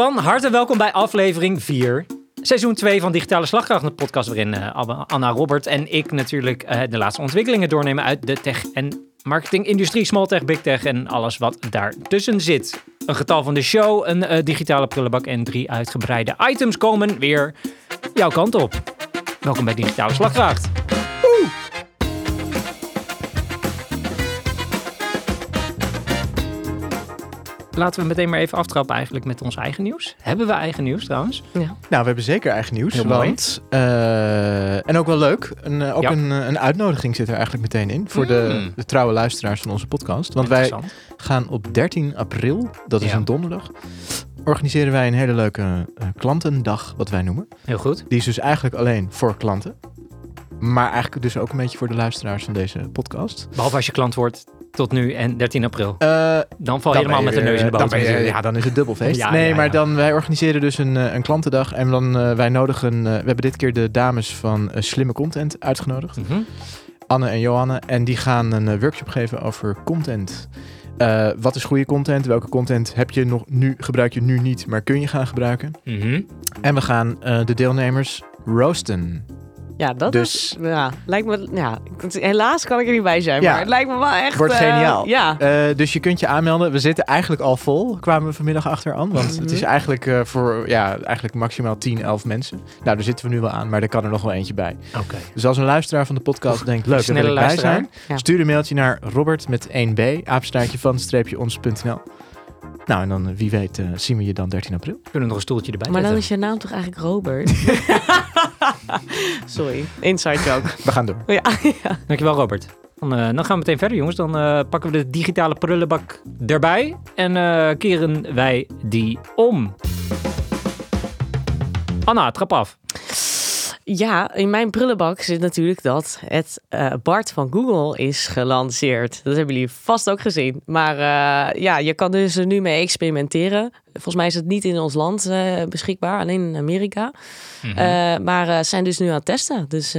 Van harte welkom bij aflevering 4. Seizoen 2 van Digitale Slagkracht, een podcast waarin uh, Anna Robert en ik natuurlijk uh, de laatste ontwikkelingen doornemen uit de tech- en marketingindustrie, small tech, big tech en alles wat daartussen zit. Een getal van de show, een uh, digitale prullenbak en drie uitgebreide items komen weer jouw kant op. Welkom bij Digitale Slagkracht. Laten we meteen maar even aftrappen eigenlijk met ons eigen nieuws. Hebben we eigen nieuws trouwens? Ja. Nou, we hebben zeker eigen nieuws. Heel want, uh, en ook wel leuk, een, uh, ook ja. een, een uitnodiging zit er eigenlijk meteen in voor mm. de, de, trouwe luisteraars van onze podcast. Want wij gaan op 13 april, dat is ja. een donderdag, organiseren wij een hele leuke uh, klantendag, wat wij noemen. Heel goed. Die is dus eigenlijk alleen voor klanten. Maar eigenlijk dus ook een beetje voor de luisteraars van deze podcast. Behalve als je klant wordt tot nu en 13 april. Uh, dan val je dan helemaal met de neus in de boter. Je, ja, dan is het dubbelfeest. ja, nee, ja, maar dan wij organiseren dus een, een klantendag. En dan uh, wij nodigen, uh, we hebben dit keer de dames van Slimme Content uitgenodigd. Mm -hmm. Anne en Johanne. En die gaan een workshop geven over content. Wat is goede content? Welke content heb je nog nu, gebruik je nu niet, maar kun je gaan gebruiken? Mm -hmm. En we gaan de deelnemers roosten. Ja, dat dus, is, ja, lijkt me, ja, helaas kan ik er niet bij zijn, ja, maar het lijkt me wel echt... Wordt geniaal. Uh, ja. Uh, dus je kunt je aanmelden. We zitten eigenlijk al vol, kwamen we vanmiddag achter aan. Want mm -hmm. het is eigenlijk uh, voor, ja, eigenlijk maximaal 10, 11 mensen. Nou, daar zitten we nu wel aan, maar er kan er nog wel eentje bij. Oké. Okay. Dus als een luisteraar van de podcast denkt, leuk, dat wil ik bij zijn. Ja. Stuur een mailtje naar Robert met 1b, apenstaartje van streepje ons.nl. Nou, en dan wie weet uh, zien we je dan 13 april. We kunnen nog een stoeltje erbij Maar zetten. dan is je naam toch eigenlijk Robert? Sorry, inside joke. We gaan door. Ja, ja. Dankjewel Robert. Dan, uh, dan gaan we meteen verder jongens. Dan uh, pakken we de digitale prullenbak erbij. En uh, keren wij die om. Anna, trap af. Ja, in mijn prullenbak zit natuurlijk dat het uh, Bart van Google is gelanceerd. Dat hebben jullie vast ook gezien. Maar uh, ja, je kan dus er nu mee experimenteren. Volgens mij is het niet in ons land uh, beschikbaar, alleen in Amerika. Mm -hmm. maar zijn dus nu aan het testen. Dus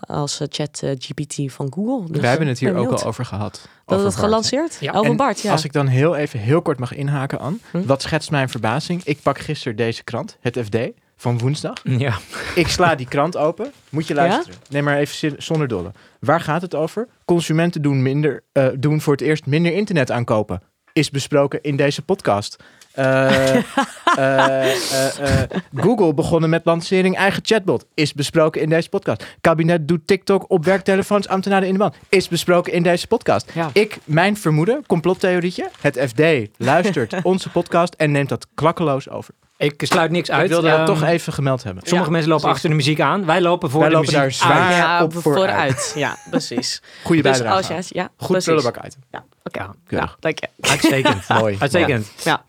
als chat GPT van Google. Dus, We hebben het hier ook al over gehad. Dat het gelanceerd? Ja. Over Bart, ja. Als ik dan heel even heel kort mag inhaken aan. Hm? Wat schetst mijn verbazing? Ik pak gisteren deze krant, het FD van woensdag. Ja. Ik sla die krant open. Moet je luisteren. Ja? Neem maar even zonder dolle. Waar gaat het over? Consumenten doen, minder, uh, doen voor het eerst minder internet aankopen. Is besproken in deze podcast. Uh, uh, Google begonnen met lancering eigen chatbot. Is besproken in deze podcast. Kabinet doet TikTok op werktelefoons ambtenaren in de band. Is besproken in deze podcast. Ja. Ik, mijn vermoeden, complottheorietje. Het FD luistert onze podcast en neemt dat klakkeloos over. Ik sluit niks uit. Ik wilde dat um, toch even gemeld hebben. Sommige ja, mensen lopen precies. achter de muziek aan. Wij lopen voor Wij de lopen muziek daar zwaar ja, op vooruit. vooruit. Ja, precies. Goede dus bijdrage. Als je, ja, Goed prullenbak uit. Ja, oké. Okay. Ja, nou, dank je. Uitstekend. Mooi. Uitstekend. Ja.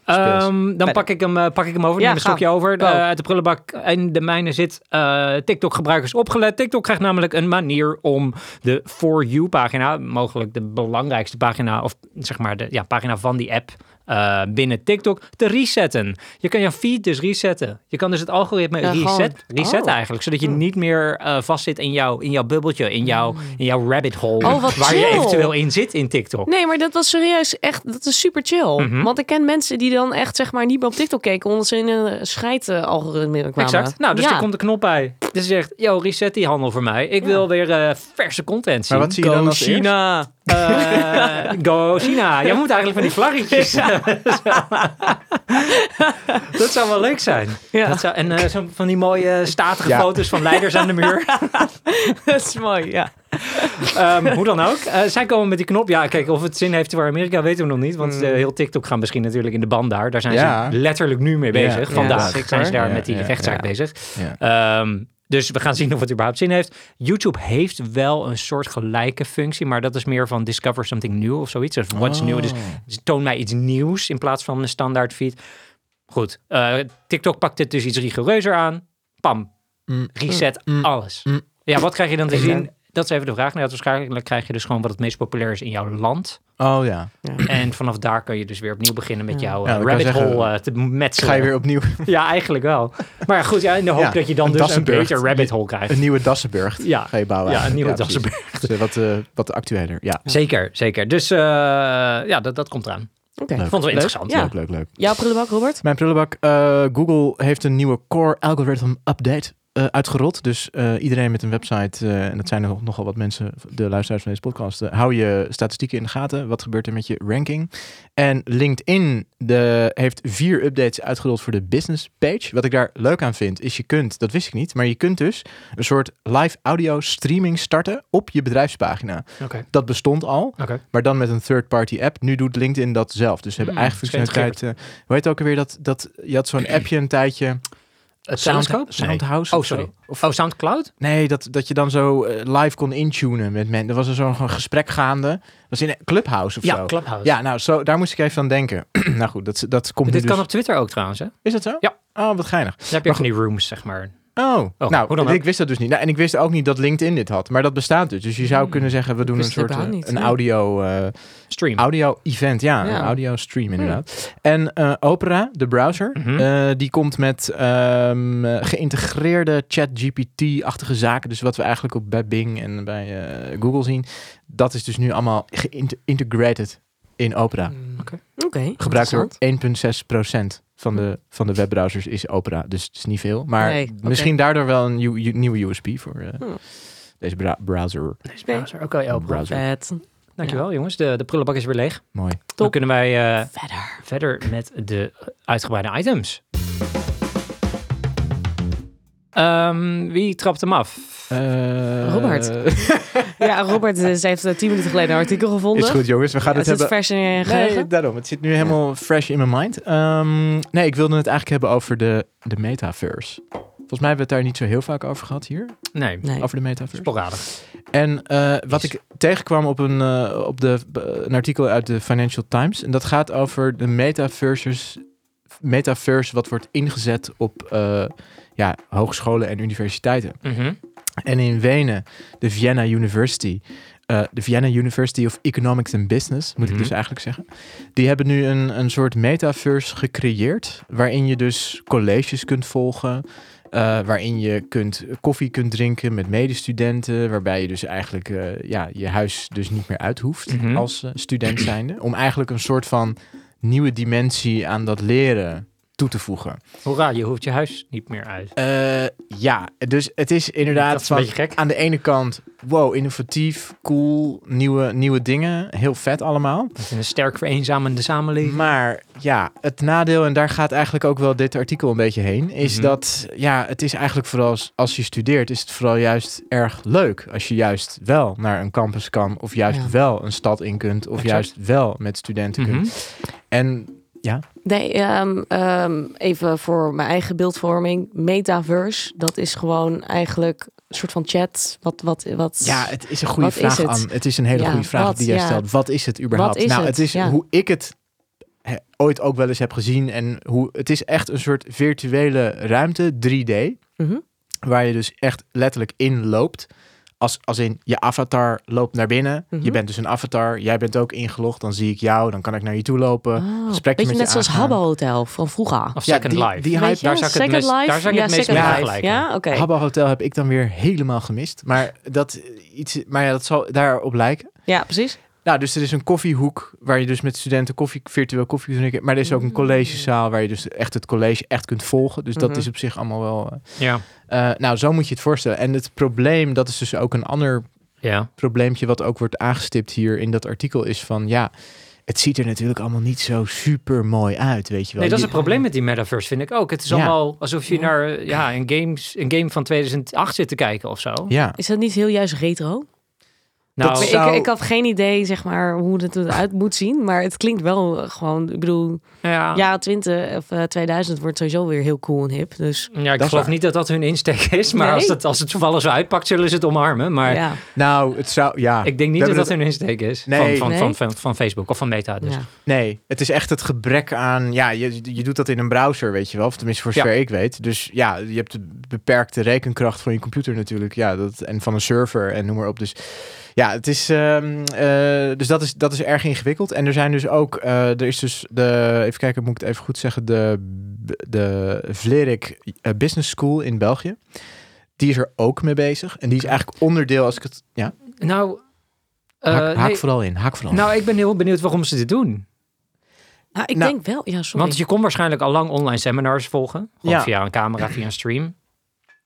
Um, dan pak ik, hem, uh, pak ik hem over. Ja, neem een stokje over. Uh, uit de prullenbak in de mijne zit uh, TikTok-gebruikers opgelet. TikTok krijgt namelijk een manier om de For You-pagina, mogelijk de belangrijkste pagina, of zeg maar de ja, pagina van die app, uh, binnen TikTok te resetten. Je kan je feed dus resetten. Je kan dus het algoritme Ja, reset, gewoon- resetten oh. eigenlijk. Zodat je niet meer uh, vastzit in jouw, in jouw bubbeltje, in jouw, in jouw rabbit hole. Oh, wat waar je eventueel in zit in TikTok. Nee, maar dat was serieus echt, dat is super chill. Mhm. Want ik ken mensen die dan echt zeg maar niet meer op TikTok keken, omdat ze in een scheidalgoritme kwamen. Exact. Nou, dus ja. er komt een knop bij. Dus je zegt, yo, reset die handel voor mij. Ik wil weer eh, verse content zien. Maar wat zie je dan als China. Eh, go China. Jij moet eigenlijk van die vlaggetjes. dat zou wel leuk zijn. Ja. Dat zou, en eh, zo van die mooie statige Ja. foto's van leiders aan de muur. dat is mooi, ja. Ehm, hoe dan ook. Eh, zij komen met die knop. Ja, kijk, of het zin heeft voor Amerika weten we nog niet. Want eh, heel TikTok gaan misschien natuurlijk in de band daar. Daar zijn Ja. ze letterlijk nu mee bezig. Ja, Vandaag zijn ze daar Ja, met die ja, rechtszaak ja. bezig. Ja. Dus we gaan zien of het überhaupt zin heeft. YouTube heeft wel een soort gelijke functie, maar dat is meer van discover something new of zoiets. Of what's Oh. new. Dus toon mij iets nieuws in plaats van een standaard feed. Goed, eh, TikTok pakt het dus iets rigoureuzer aan. Pam, Mm. reset Mm. alles. Mm. Ja, wat krijg je dan te zien? Dat is even de vraag. Nou, waarschijnlijk krijg je dus gewoon wat het meest populair is in jouw land. Oh ja. En vanaf daar kan je dus weer opnieuw beginnen met Ja. jouw Ja, eh, rabbit zeggen, hole eh, te metselen. Ga je weer opnieuw Ja, eigenlijk wel. Maar ja, goed, ja, in de hoop Ja, dat je dan een dus een beter rabbit hole krijgt. een nieuwe Dassenburg Ja. ga je bouwen. Ja, een nieuwe. Dassenburg. Dus, eh, wat, eh, wat actueler. Ja. Zeker, zeker. Dus eh, ja, dat, dat komt eraan. Oké. Vond het wel interessant. Ja. Leuk, leuk, leuk. Jouw prullenbak, Robert? Mijn prullenbak. eh, Google heeft een nieuwe Core Algorithm Update eh, uitgerold. Dus eh, iedereen met een website, eh, en dat zijn er nog- nogal wat mensen, de luisteraars van deze podcast, hou je statistieken in de gaten. Wat gebeurt er met je ranking? En LinkedIn de, heeft vier updates uitgerold voor de business page. Wat ik daar leuk aan vind, is je kunt, dat wist ik niet, maar je kunt dus een soort live audio streaming starten op je bedrijfspagina. Oké. Dat bestond al, maar dan met een third-party app. Nu doet LinkedIn dat zelf. Dus ze hebben Hmm, eigen functionaliteit. hoe heet ook alweer dat, dat je had zo'n appje een tijdje. Het Sound? Soundhouse. Oh, sorry. Of, Oh, Soundcloud? nee, dat, dat je dan zo eh, live kon intunen met mensen. Er was er zo'n gesprek gaande. Dat was in een Clubhouse of Ja, zo. Clubhouse. Ja, nou, zo, daar moest ik even aan denken. nou goed, dat, dat komt Dit nu kan dus. op Twitter ook trouwens, hè? Is dat zo? Ja. Oh, wat geinig. Dan heb je Maar van die rooms, zeg maar. Oh, hoe nou, dan ik wist dat dus niet. Nou, en ik wist ook niet dat LinkedIn dit had. Maar dat bestaat dus. Dus je zou Hmm. kunnen zeggen, we doen een soort eh, niet, een audio... eh, Stream. Audio-event, ja. Ja. Een audio-stream inderdaad. En eh, Opera, de browser, Mhm. eh, die komt met ehm, eh, geïntegreerde chat-GPT-achtige zaken. Dus wat we eigenlijk ook bij Bing en bij eh, Google zien. Dat is dus nu allemaal geïntegrated in Opera. Mm, Oké. Oké. Gebruikt door interessant. 1,6% van de, van de webbrowsers is Opera. Dus het is niet veel. Maar Nee, misschien daardoor wel een nieuw- nieuwe USP voor eh, Hmm. deze bra- browser. Deze browser. Oké, ja, browser. Vet. Dankjewel, jongens. De, de prullenbak is weer leeg. Mooi. Dan kunnen wij eh, Verder. verder met de uitgebreide items. Ehm, wie trapt hem af? Eh, Robert. Ja, Robert eh, ze heeft eh, tien minuten geleden een artikel gevonden. Is goed jongens, we gaan Ja, het het hebben... vers in je Nee, daarom. Het zit nu helemaal fresh in mijn mind. Ehm, nee, ik wilde het eigenlijk hebben over de, de metaverse. Volgens mij hebben we het daar niet zo heel vaak over gehad hier. Nee, Nee. Over de metaverse. sporadisch. En eh, wat ik tegenkwam op, een, op de, een artikel uit de Financial Times. En dat gaat over de metaverses, metaverse wat wordt ingezet op eh, ja, hogescholen en universiteiten. Mhm. En in Wenen, de Vienna University. eh, de Vienna University of Economics and Business, moet ik Mhm. dus eigenlijk zeggen. Die hebben nu een, een soort metaverse gecreëerd. Waarin je dus colleges kunt volgen. eh, waarin je kunt, koffie kunt drinken met medestudenten. Waarbij je dus eigenlijk ja, je huis dus niet meer uit hoeft Mhm. als student zijnde. Om eigenlijk een soort van nieuwe dimensie aan dat leren toe te voegen. Hoera, je hoeft je huis niet meer uit. Eh, ja, dus het is inderdaad is van, gek. aan de ene kant, wow, innovatief, cool, nieuwe, nieuwe dingen, heel vet allemaal. Het is een sterk vereenzamende samenleving. Maar ja, het nadeel, en daar gaat eigenlijk ook wel dit artikel een beetje heen, is Mhm. dat ja, het is eigenlijk vooral als, als je studeert, is het vooral juist erg leuk als je juist wel naar een campus kan, of juist Ja. wel een stad in kunt, of Exact. juist wel met studenten Mhm. kunt. En ja, Nee, ehm, ehm, even voor mijn eigen beeldvorming. Metaverse, dat is gewoon eigenlijk een soort van chat. Wat, wat, wat... Ja, het is een goede vraag, het? Anne. Het is een hele Ja, goede vraag wat, die jij ja. stelt. Wat is het überhaupt? Is nou, het? het is Ja. hoe ik het ooit ook wel eens heb gezien. En hoe het is echt een soort virtuele ruimte, 3D. Mhm. Waar je dus echt letterlijk in loopt. Als, als in je avatar loopt naar binnen. Mhm. Je bent dus een avatar. Jij bent ook ingelogd. Dan zie ik jou. Dan kan ik naar je toe lopen. Oh, met net je zoals aangaan. Habbo Hotel van vroeger. Of Ja, Second die- Life. die hype- daar zou ik het Second meest- Life? daar ik ja, het meest Second mee Life. vergelijken. Ja, oké. Habbo Hotel heb ik dan weer helemaal gemist. Maar dat, iets, maar ja, dat zal daarop lijken. Ja, precies. Nou, dus er is een koffiehoek waar je dus met studenten koffie, virtueel koffie kunt drinken. Maar er is ook een collegezaal waar je dus echt het college echt kunt volgen. Dus dat Mhm. is op zich allemaal wel... eh, Ja. eh, nou, zo moet je het voorstellen. En het probleem, dat is dus ook een ander Ja. probleempje wat ook wordt aangestipt hier in dat artikel, is van ja, het ziet er natuurlijk allemaal niet zo super mooi uit, weet je wel. Nee, dat is het probleem met die metaverse, vind ik ook. Het is Ja. allemaal alsof je naar eh, ja, een, games, een game van 2008 zit te kijken of zo. Ja, Is dat niet heel juist retro? Nou, Dat Maar zou- ik, ik had geen idee, zeg maar, hoe het eruit moet zien. Maar het klinkt wel eh, gewoon, ik bedoel, ja, jaren 20 of eh, 2000 wordt sowieso weer heel cool en hip. Dus ja, ik geloof waar. niet dat dat hun insteek is. Maar Nee? als, het, als het toevallig zo uitpakt, zullen ze het omarmen. Maar ja, nou, het zou, ja, ik denk niet dat dat hun insteek is. Nee. Van, van, Nee? van, van, van Facebook of van Meta. Dus. ja. nee, het is echt het gebrek aan, ja, je, je doet dat in een browser, weet je wel, of tenminste voor Ja. zover ik weet. Dus ja, je hebt de beperkte rekenkracht van je computer natuurlijk, ja, dat, en van een server en noem maar op. Dus ja, het is, ehm, eh, dus dat is, dat is erg ingewikkeld. En er zijn dus ook, eh, er is dus de, even kijken, moet ik het even goed zeggen, de, de Vlerik eh, Business School in België. Die is er ook mee bezig. En die is eigenlijk onderdeel, als ik het, ja, Nou, eh, haak, haak nee, vooral in, haak vooral in. nou, ik ben heel benieuwd waarom ze dit doen. Nou, ik Nou, denk wel. Ja, sorry. Want je kon waarschijnlijk al lang online seminars volgen. Gewoon Ja. via een camera, via een stream.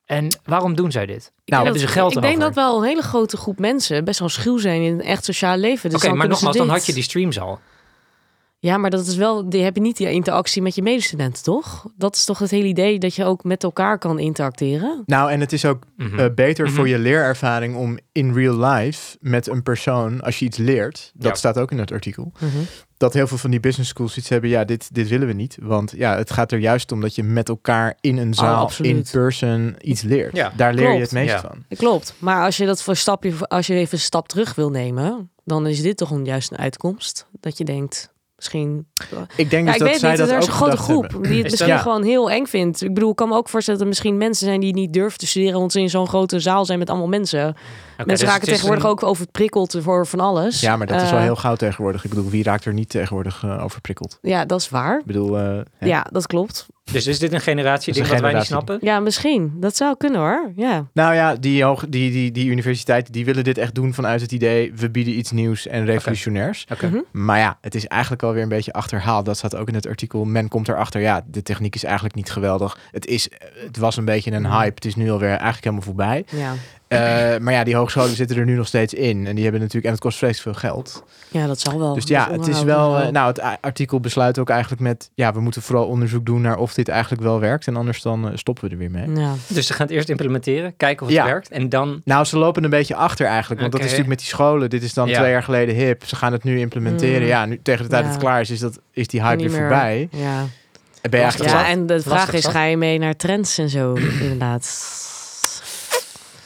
En waarom doen zij dit? Nou, hebben ze geld ik denk over? dat wel een hele grote groep mensen best wel schuw zijn in een echt sociaal leven. Dus Oké, maar nogmaals, dan had je die streams al. Ja, maar dat is wel, die heb je niet die interactie met je medestudenten, toch? Dat is toch het hele idee dat je ook met elkaar kan interacteren? Nou, en het is ook Mhm. eh, beter Mhm. voor je leerervaring om in real life met een persoon, als je iets leert, dat Ja. staat ook in het artikel, dat heel veel van die business schools iets hebben, ja, dit, dit willen we niet. Want ja, het gaat er juist om dat je met elkaar in een zaal, in person iets leert. Ja. Daar leer je het meest Ja. van. Klopt. Maar als je dat voor stapje, als je even een stap terug wil nemen, dan is dit toch een juist een uitkomst. Dat je denkt, misschien. Ik denk Ja, dus ik dat weet zij niet, dat er is een grote groep hebben. die het Is misschien dat- gewoon heel eng vindt. Ik bedoel, ik kan me ook voorstellen dat er misschien mensen zijn die niet durven te studeren, want ze in zo'n grote zaal zijn met allemaal mensen. Oké, mensen dus raken tegenwoordig een- ook overprikkeld voor van alles. Ja, maar dat is wel Eh, heel gauw tegenwoordig. Ik bedoel, wie raakt er niet tegenwoordig eh, overprikkeld? Ja, dat is waar. Ik bedoel, eh, hè? Ja, dat klopt. Dus is dit een generatie ding een wat wij niet snappen? Ja, misschien. Dat zou kunnen hoor. Ja. Nou ja, die, hoog, die, die, die universiteiten die willen dit echt doen vanuit het idee... we bieden iets nieuws en revolutionairs. Oké. Mhm. Maar ja, het is eigenlijk alweer een beetje achterhaald. Dat staat ook in het artikel. Men komt erachter, ja, de techniek is eigenlijk niet geweldig. Het, is, het was een beetje een hype. Het is nu alweer eigenlijk helemaal voorbij. Ja. Eh, maar ja, die hogescholen zitten er nu nog steeds in. En die hebben natuurlijk, en het kost vreselijk veel geld. ja, dat zal wel. Dus ja, het is onderhoud wel. eh, nou, het artikel besluit ook eigenlijk met. Ja, we moeten vooral onderzoek doen naar of dit eigenlijk wel werkt. En anders dan eh, stoppen we er weer mee. Ja. Dus ze gaan het eerst implementeren, kijken of het Ja. werkt. En dan... Nou, ze lopen een beetje achter eigenlijk. Want dat is natuurlijk met die scholen. Dit is dan Ja. twee jaar geleden hip. Ze gaan het nu implementeren. Mm. Ja, nu tegen de tijd dat het klaar is, is, dat, is die hype weer voorbij. Ja. En ben je eigenlijk ja, zat? en de vraag Lastig is, zat. ga je mee naar trends en zo, inderdaad.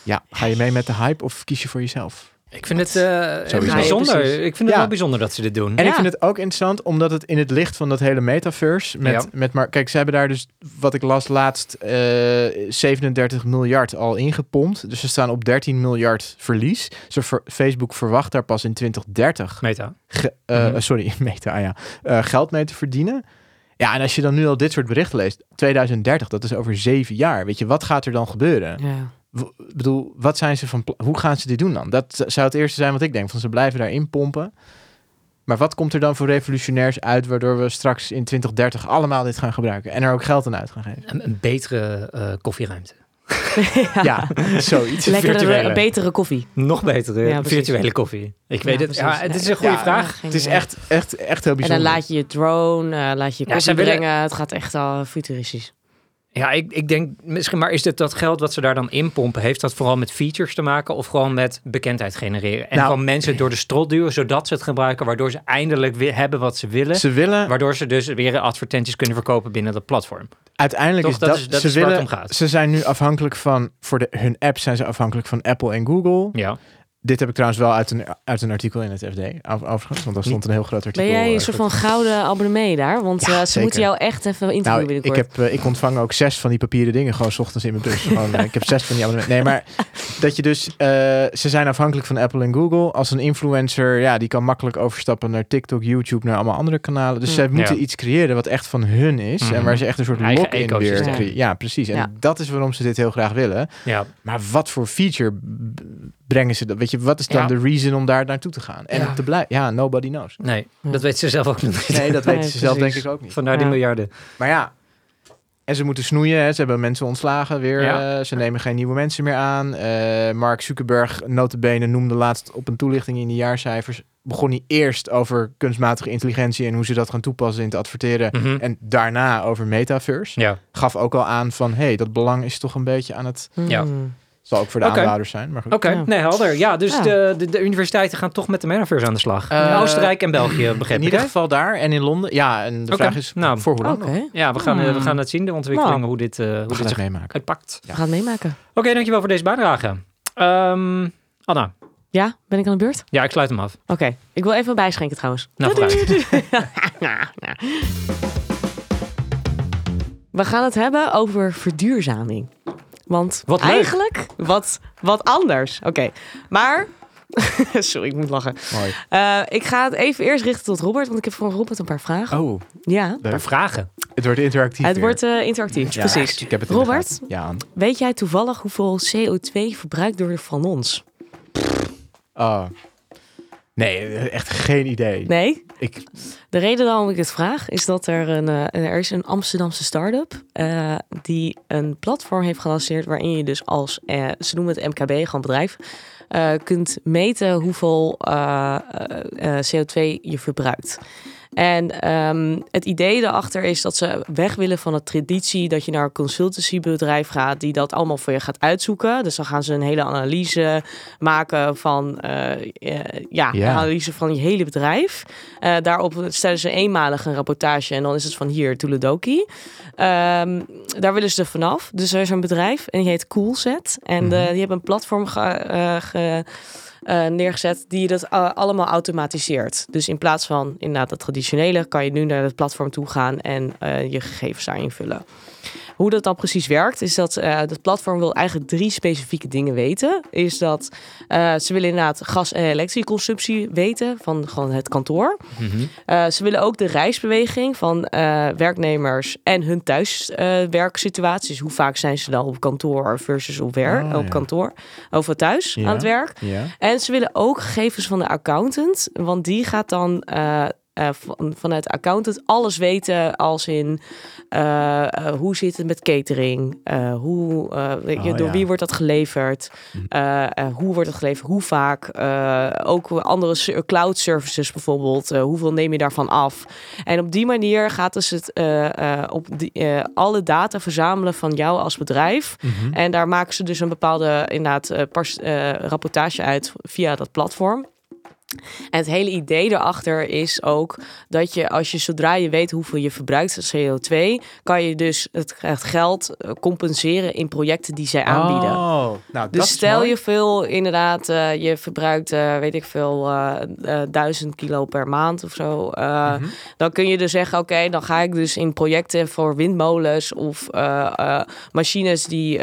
Ja, ga je mee met de hype of kies je voor jezelf? Ik vind het eh, Sowieso. bijzonder. Ja, ik vind het Ja. wel bijzonder dat ze dit doen. En ik vind het ook interessant, omdat het in het licht van dat hele metaverse... Met, Ja. met maar Kijk, ze hebben daar dus, wat ik las laatst, eh 37 miljard al ingepompt. Dus ze staan op 13 miljard verlies. Ze ver- Facebook verwacht daar pas in 2030 Meta. ge- eh, Mhm. sorry, meta, ah ja, eh, geld mee te verdienen. Ja, en als je dan nu al dit soort berichten leest, 2030, dat is over zeven jaar. Weet je, wat gaat er dan gebeuren? Ja. Ik bedoel, wat zijn ze van Hoe gaan ze dit doen dan? Dat zou het eerste zijn wat ik denk. Van ze blijven daarin pompen. Maar wat komt er dan voor revolutionairs uit, waardoor we straks in 2030 allemaal dit gaan gebruiken en er ook geld aan uit gaan geven? Een, een betere eh, koffieruimte. Ja, zoiets. Lekkere, virtuele. betere koffie. Nog betere Ja, virtuele koffie. Ik weet Ja, het. Ja, het is Ja. een goede Ja, vraag. Het is echt, echt, echt heel En bijzonder. dan laat je je drone, eh, laat je je Ja, koffie willen- brengen. Het gaat echt al futuristisch. Ja, ik, ik denk misschien, maar is dit dat geld wat ze daar dan inpompen, heeft dat vooral met features te maken of gewoon met bekendheid genereren? En Nou- gewoon mensen door de strot duwen, zodat ze het gebruiken, waardoor ze eindelijk weer hebben wat ze willen. Ze willen, Waardoor ze dus weer advertenties kunnen verkopen binnen dat platform. uiteindelijk Toch, is dat dat, is- dat ze is waar het willen, om gaat. ze zijn nu afhankelijk van, voor de, hun apps zijn ze afhankelijk van Apple en Google. Ja. Dit heb ik trouwens wel uit een, uit een artikel in het FD, over- overigens, want daar stond een heel groot artikel. Ben jij een soort van gouden abonnee daar? Want Ja, eh, ze zeker. moeten jou echt even interviewen Nou, ik, heb, eh, ik ontvang ook zes van die papieren dingen gewoon 's ochtends in mijn bus. Gewoon, eh, ik heb zes van die abonnementen. Nee, maar dat je dus... eh, ze zijn afhankelijk van Apple en Google. Als een influencer, ja, die kan makkelijk overstappen naar TikTok, YouTube, naar allemaal andere kanalen. Dus Hm. zij moeten Ja. iets creëren wat echt van hun is. En waar ze echt een soort lock-in weer ecosysteem. creëren. Ja, precies. En Ja. dat is waarom ze dit heel graag willen. ja. Maar wat voor feature brengen ze dan? Weet je, wat is dan Ja. de reason om daar naartoe te gaan? En Ja. te blijven? Ja, nobody knows. Nee, Ja. dat weten ze zelf ook niet. Nee, dat weten Nee, ze zelf denk ik ook niet. Vandaar die Ja. miljarden. Maar ja, en ze moeten snoeien. Hè. Ze hebben mensen ontslagen weer. Ja. eh, ze nemen geen nieuwe mensen meer aan. Eh, Mark Zuckerberg, notabene, noemde laatst op een toelichting in de jaarcijfers... begon hij eerst over kunstmatige intelligentie... en hoe ze dat gaan toepassen in te adverteren... Mhm. en daarna over metaverse. Ja. Gaf ook al aan van, hé, hey, dat belang is toch een beetje aan het... Ja. Hmm. Zal ook voor de aandeelhouders zijn, maar goed. Oké, Ja. nee, helder. Ja, dus Ja. De, de, de universiteiten gaan toch met de metaverse aan de slag. Eh, In Oostenrijk en België, begreep In ik. ieder hè? geval daar en in Londen. Ja, en de vraag is nou, voor hoe lang? Ja, we gaan, eh, we Hmm. gaan het zien, de ontwikkelingen, Nou. hoe dit, eh, hoe We dit zich meemaken. uitpakt. we gaan het meemaken. Oké, dankjewel voor deze bijdrage. Ehm, Anna, Ja, ben ik aan de beurt? ja, ik sluit hem af. Oké, ik wil even bijschenken trouwens. Nou, vooruit. We gaan het hebben over verduurzaming. Want Wat eigenlijk wat, wat anders. Oké, maar... Sorry, ik moet lachen. Mooi. Eh, ik ga het even eerst richten tot Robert, want ik heb voor Robert een paar vragen. Oh, Ja, Een paar leuk. vragen. Het wordt interactief het weer. wordt eh, interactief, Ja, precies. Ik heb het Robert? Ja. Weet jij toevallig hoeveel CO2 verbruikt door van ons? Oh. Nee, echt geen idee. Nee? De reden waarom ik het vraag is dat er een, eh, er is een Amsterdamse start-up uh, die een platform heeft gelanceerd waarin je dus als, uh, ze noemen het MKB, gewoon bedrijf, kunt meten hoeveel CO2 je verbruikt. En um, het idee daarachter is dat ze weg willen van de traditie dat je naar een consultancybedrijf gaat die dat allemaal voor je gaat uitzoeken. Dus dan gaan ze een hele analyse maken van uh, uh, ja, yeah. analyse van je hele bedrijf. Uh, daarop stellen ze eenmalig een rapportage en dan is het van hier Toeledoki. Um, daar willen ze vanaf. Dus er is een bedrijf en die heet Coolset. En mm -hmm. die hebben een platform ge, ge uh, neergezet die dat uh, allemaal automatiseert. Dus in plaats van inderdaad het traditionele, kan je nu naar het platform toe gaan en uh, je gegevens daar invullen. Hoe dat dan precies werkt, is dat uh, het platform wil eigenlijk drie specifieke dingen weten. Is dat uh, ze willen inderdaad gas- en elektricconsumptie weten van gewoon het kantoor. Mm -hmm. uh, ze willen ook de reisbeweging van werknemers en hun thuiswerksituaties. Hoe vaak zijn ze dan op kantoor versus op, werk, oh, op ja. kantoor of thuis Ja. aan het werk. ja. En ze willen ook gegevens van de accountant, want die gaat dan uh, uh, van, vanuit accountant alles weten als in uh, hoe zit het met catering, hoe, je, Oh, door ja. wie wordt dat geleverd, hoe wordt het geleverd, hoe vaak, ook andere cloud services bijvoorbeeld, hoeveel neem je daarvan af. En op die manier gaat dus het op die, alle data verzamelen van jou als bedrijf. Mhm. En daar maken ze dus een bepaalde inderdaad uh, rapportage uit via dat platform. En het hele idee daarachter is ook dat je, als je zodra je weet hoeveel je verbruikt CO2, kan je dus het, het geld eh, compenseren in projecten die zij aanbieden. Oh, nou, Dus stel mooi. je veel, inderdaad, uh, je verbruikt, uh, weet ik veel, uh, duizend kilo per maand of zo. Mm -hmm. Dan kun je dus zeggen, oké, okay, dan ga ik dus in projecten voor windmolens of machines die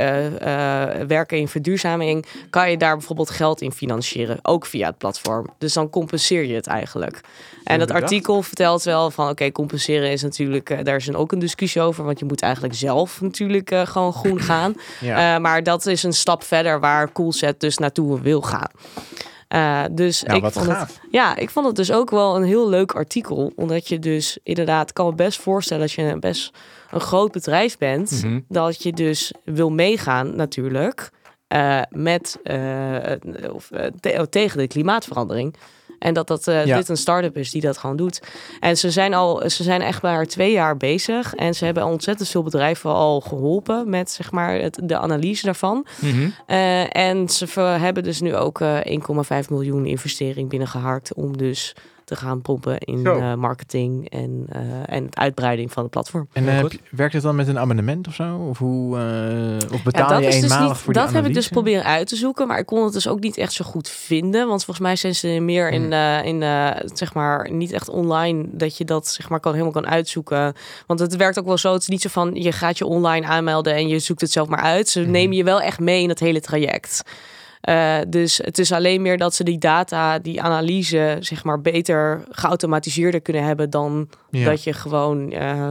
werken in verduurzaming, kan je daar bijvoorbeeld geld in financieren, ook via het platform. Dus dan compenseer je het eigenlijk. En dat artikel vertelt wel van, oké, okay, compenseren is natuurlijk, uh, daar is een, ook een discussie over, want je moet eigenlijk zelf natuurlijk uh, gewoon groen gaan. ja. uh, maar dat is een stap verder waar Coolset dus naartoe wil gaan. Uh, dus nou, ik wat vond gaaf. het, ja, ik vond het dus ook wel een heel leuk artikel. Omdat je dus inderdaad, kan me best voorstellen als je een best een groot bedrijf bent, Mhm. mm -hmm. dat je dus wil meegaan natuurlijk uh, met uh, of, te tegen de klimaatverandering. En dat, dat uh, Ja. dit een start-up is die dat gewoon doet. En ze zijn al, ze zijn echt maar twee jaar bezig. En ze hebben ontzettend veel bedrijven al geholpen met zeg maar het, de analyse daarvan. Mhm. Uh, en ze hebben dus nu ook uh, 1,5 miljoen investering binnengeharkt om dus te gaan pompen in uh, marketing en, uh, en het uitbreiding van het platform. En uh, heb je- werkt het dan met een abonnement of zo? Of, hoe, uh, of betaal Ja, dat je is dus eenmalig niet, voor die dat heb ik dus proberen uit te zoeken, maar ik kon het dus ook niet echt zo goed vinden, want volgens mij zijn ze meer in, Hmm. uh, in uh, zeg maar niet echt online dat je dat zeg maar kan helemaal kan uitzoeken, want het werkt ook wel zo. Het is niet zo van je gaat je online aanmelden en je zoekt het zelf maar uit. Ze Mhm. nemen je wel echt mee in het hele traject. Uh, dus het is alleen meer dat ze die data, die analyse, zeg maar, beter geautomatiseerder kunnen hebben dan Ja. dat je gewoon uh,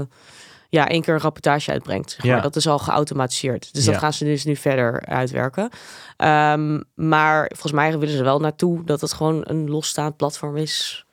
ja, één keer een rapportage uitbrengt. Zeg Ja. maar. Dat is al geautomatiseerd. Dus dat Ja. gaan ze dus nu verder uitwerken. Um, maar volgens mij willen ze wel naartoe dat het gewoon een losstaand platform is.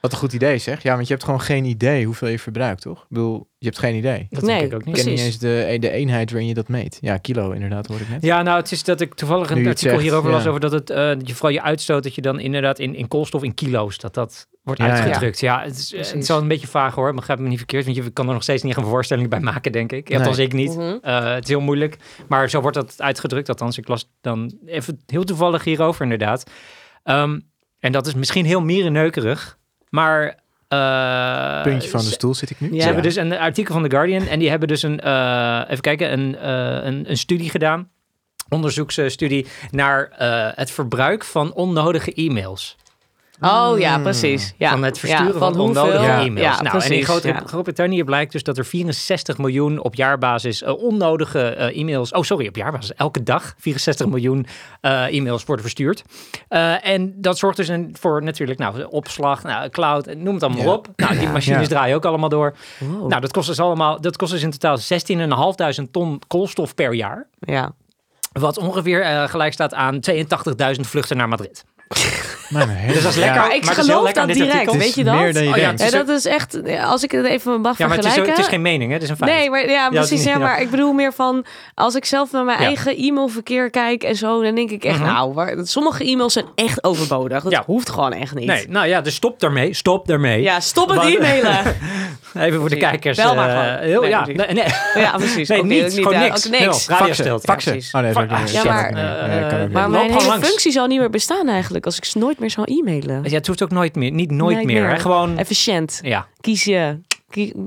Wat een goed idee zeg. Ja, want je hebt gewoon geen idee hoeveel je verbruikt, toch? Ik bedoel, je hebt geen idee. Dat nee, denk ik ook niet. Ik ken niet precies. eens de, de eenheid waarin je dat meet. Ja, kilo inderdaad, hoor ik net. Ja, nou, het is dat ik toevallig een artikel zegt, hierover las over dat het, eh, dat je vooral je uitstoot, dat je dan inderdaad in, in koolstof, in kilo's, dat dat wordt Ja, uitgedrukt. Ja, het, is, eh, Precies. het is wel een beetje vaag hoor, begrijp me niet verkeerd, want je kan er nog steeds niet een voorstelling bij maken, denk ik. Ja, Nee. dan zeker niet. Mhm. Eh, het is heel moeilijk, maar zo wordt dat uitgedrukt. Althans, ik las dan even heel toevallig hierover inderdaad. Ehm, en dat is misschien heel mierenneukerig, maar... eh, Puntje van de stoel zit ik nu. Ja. ze hebben dus een artikel van The Guardian en die hebben dus een, eh, even kijken, een, eh, een, een studie gedaan. Onderzoeksstudie naar het verbruik van onnodige e-mails. Oh ja, Mm. precies. Ja. Van het versturen ja, van, onnodige Ja. e-mails. Ja, nou, en in Groot- ja. Groot-Brittannië blijkt dus dat er 64 miljoen op jaarbasis eh, onnodige eh, e-mails... Oh, sorry, op jaarbasis. Elke dag 64 miljoen eh, e-mails worden verstuurd. Eh, en dat zorgt dus een, voor natuurlijk nou, opslag, nou, cloud, noem het allemaal Ja. op. Nou, die machines Ja. draaien ook allemaal door. Wow. Nou, dat kost dus allemaal, dat kost dus in totaal 16.500 ton koolstof per jaar. ja. Wat ongeveer gelijk staat aan 82.000 vluchten naar Madrid. Heel- Dus dat is ja. lekker. Maar ik maar geloof dat dit direct, artikel. weet je dat? meer dan je Oh ja, denkt. dat is echt, als ik het even mag Ja, maar het is, vergelijken. het is geen mening, hè? Het is een feit. Nee, maar ja, precies. niet- Ja, ja. maar ik bedoel meer van als ik zelf naar mijn Ja. eigen e-mailverkeer kijk en zo, dan denk ik echt, Mhm. nou, waar, sommige e-mails zijn echt overbodig. Dat Ja. hoeft gewoon echt niet. Nee, nou ja, dus stop daarmee. Stop daarmee. Ja, stop het e-mailen. Even voor de kijkers. Bel maar eh, gewoon. heel, Nee, ja, precies. nee, nee. ja, precies. Nee, niet. Gewoon ja, niks. Faxen, Radiostilte. faxen. precies. Oh nee, dat. Ja, dat maar, eh, Nee, dat mijn functie zal niet meer bestaan eigenlijk als ik nooit meer zou e-mailen. Ja, het hoeft ook nooit meer. Niet nooit Nooit meer. meer. Hè? Gewoon, Efficiënt. ja, Kies je.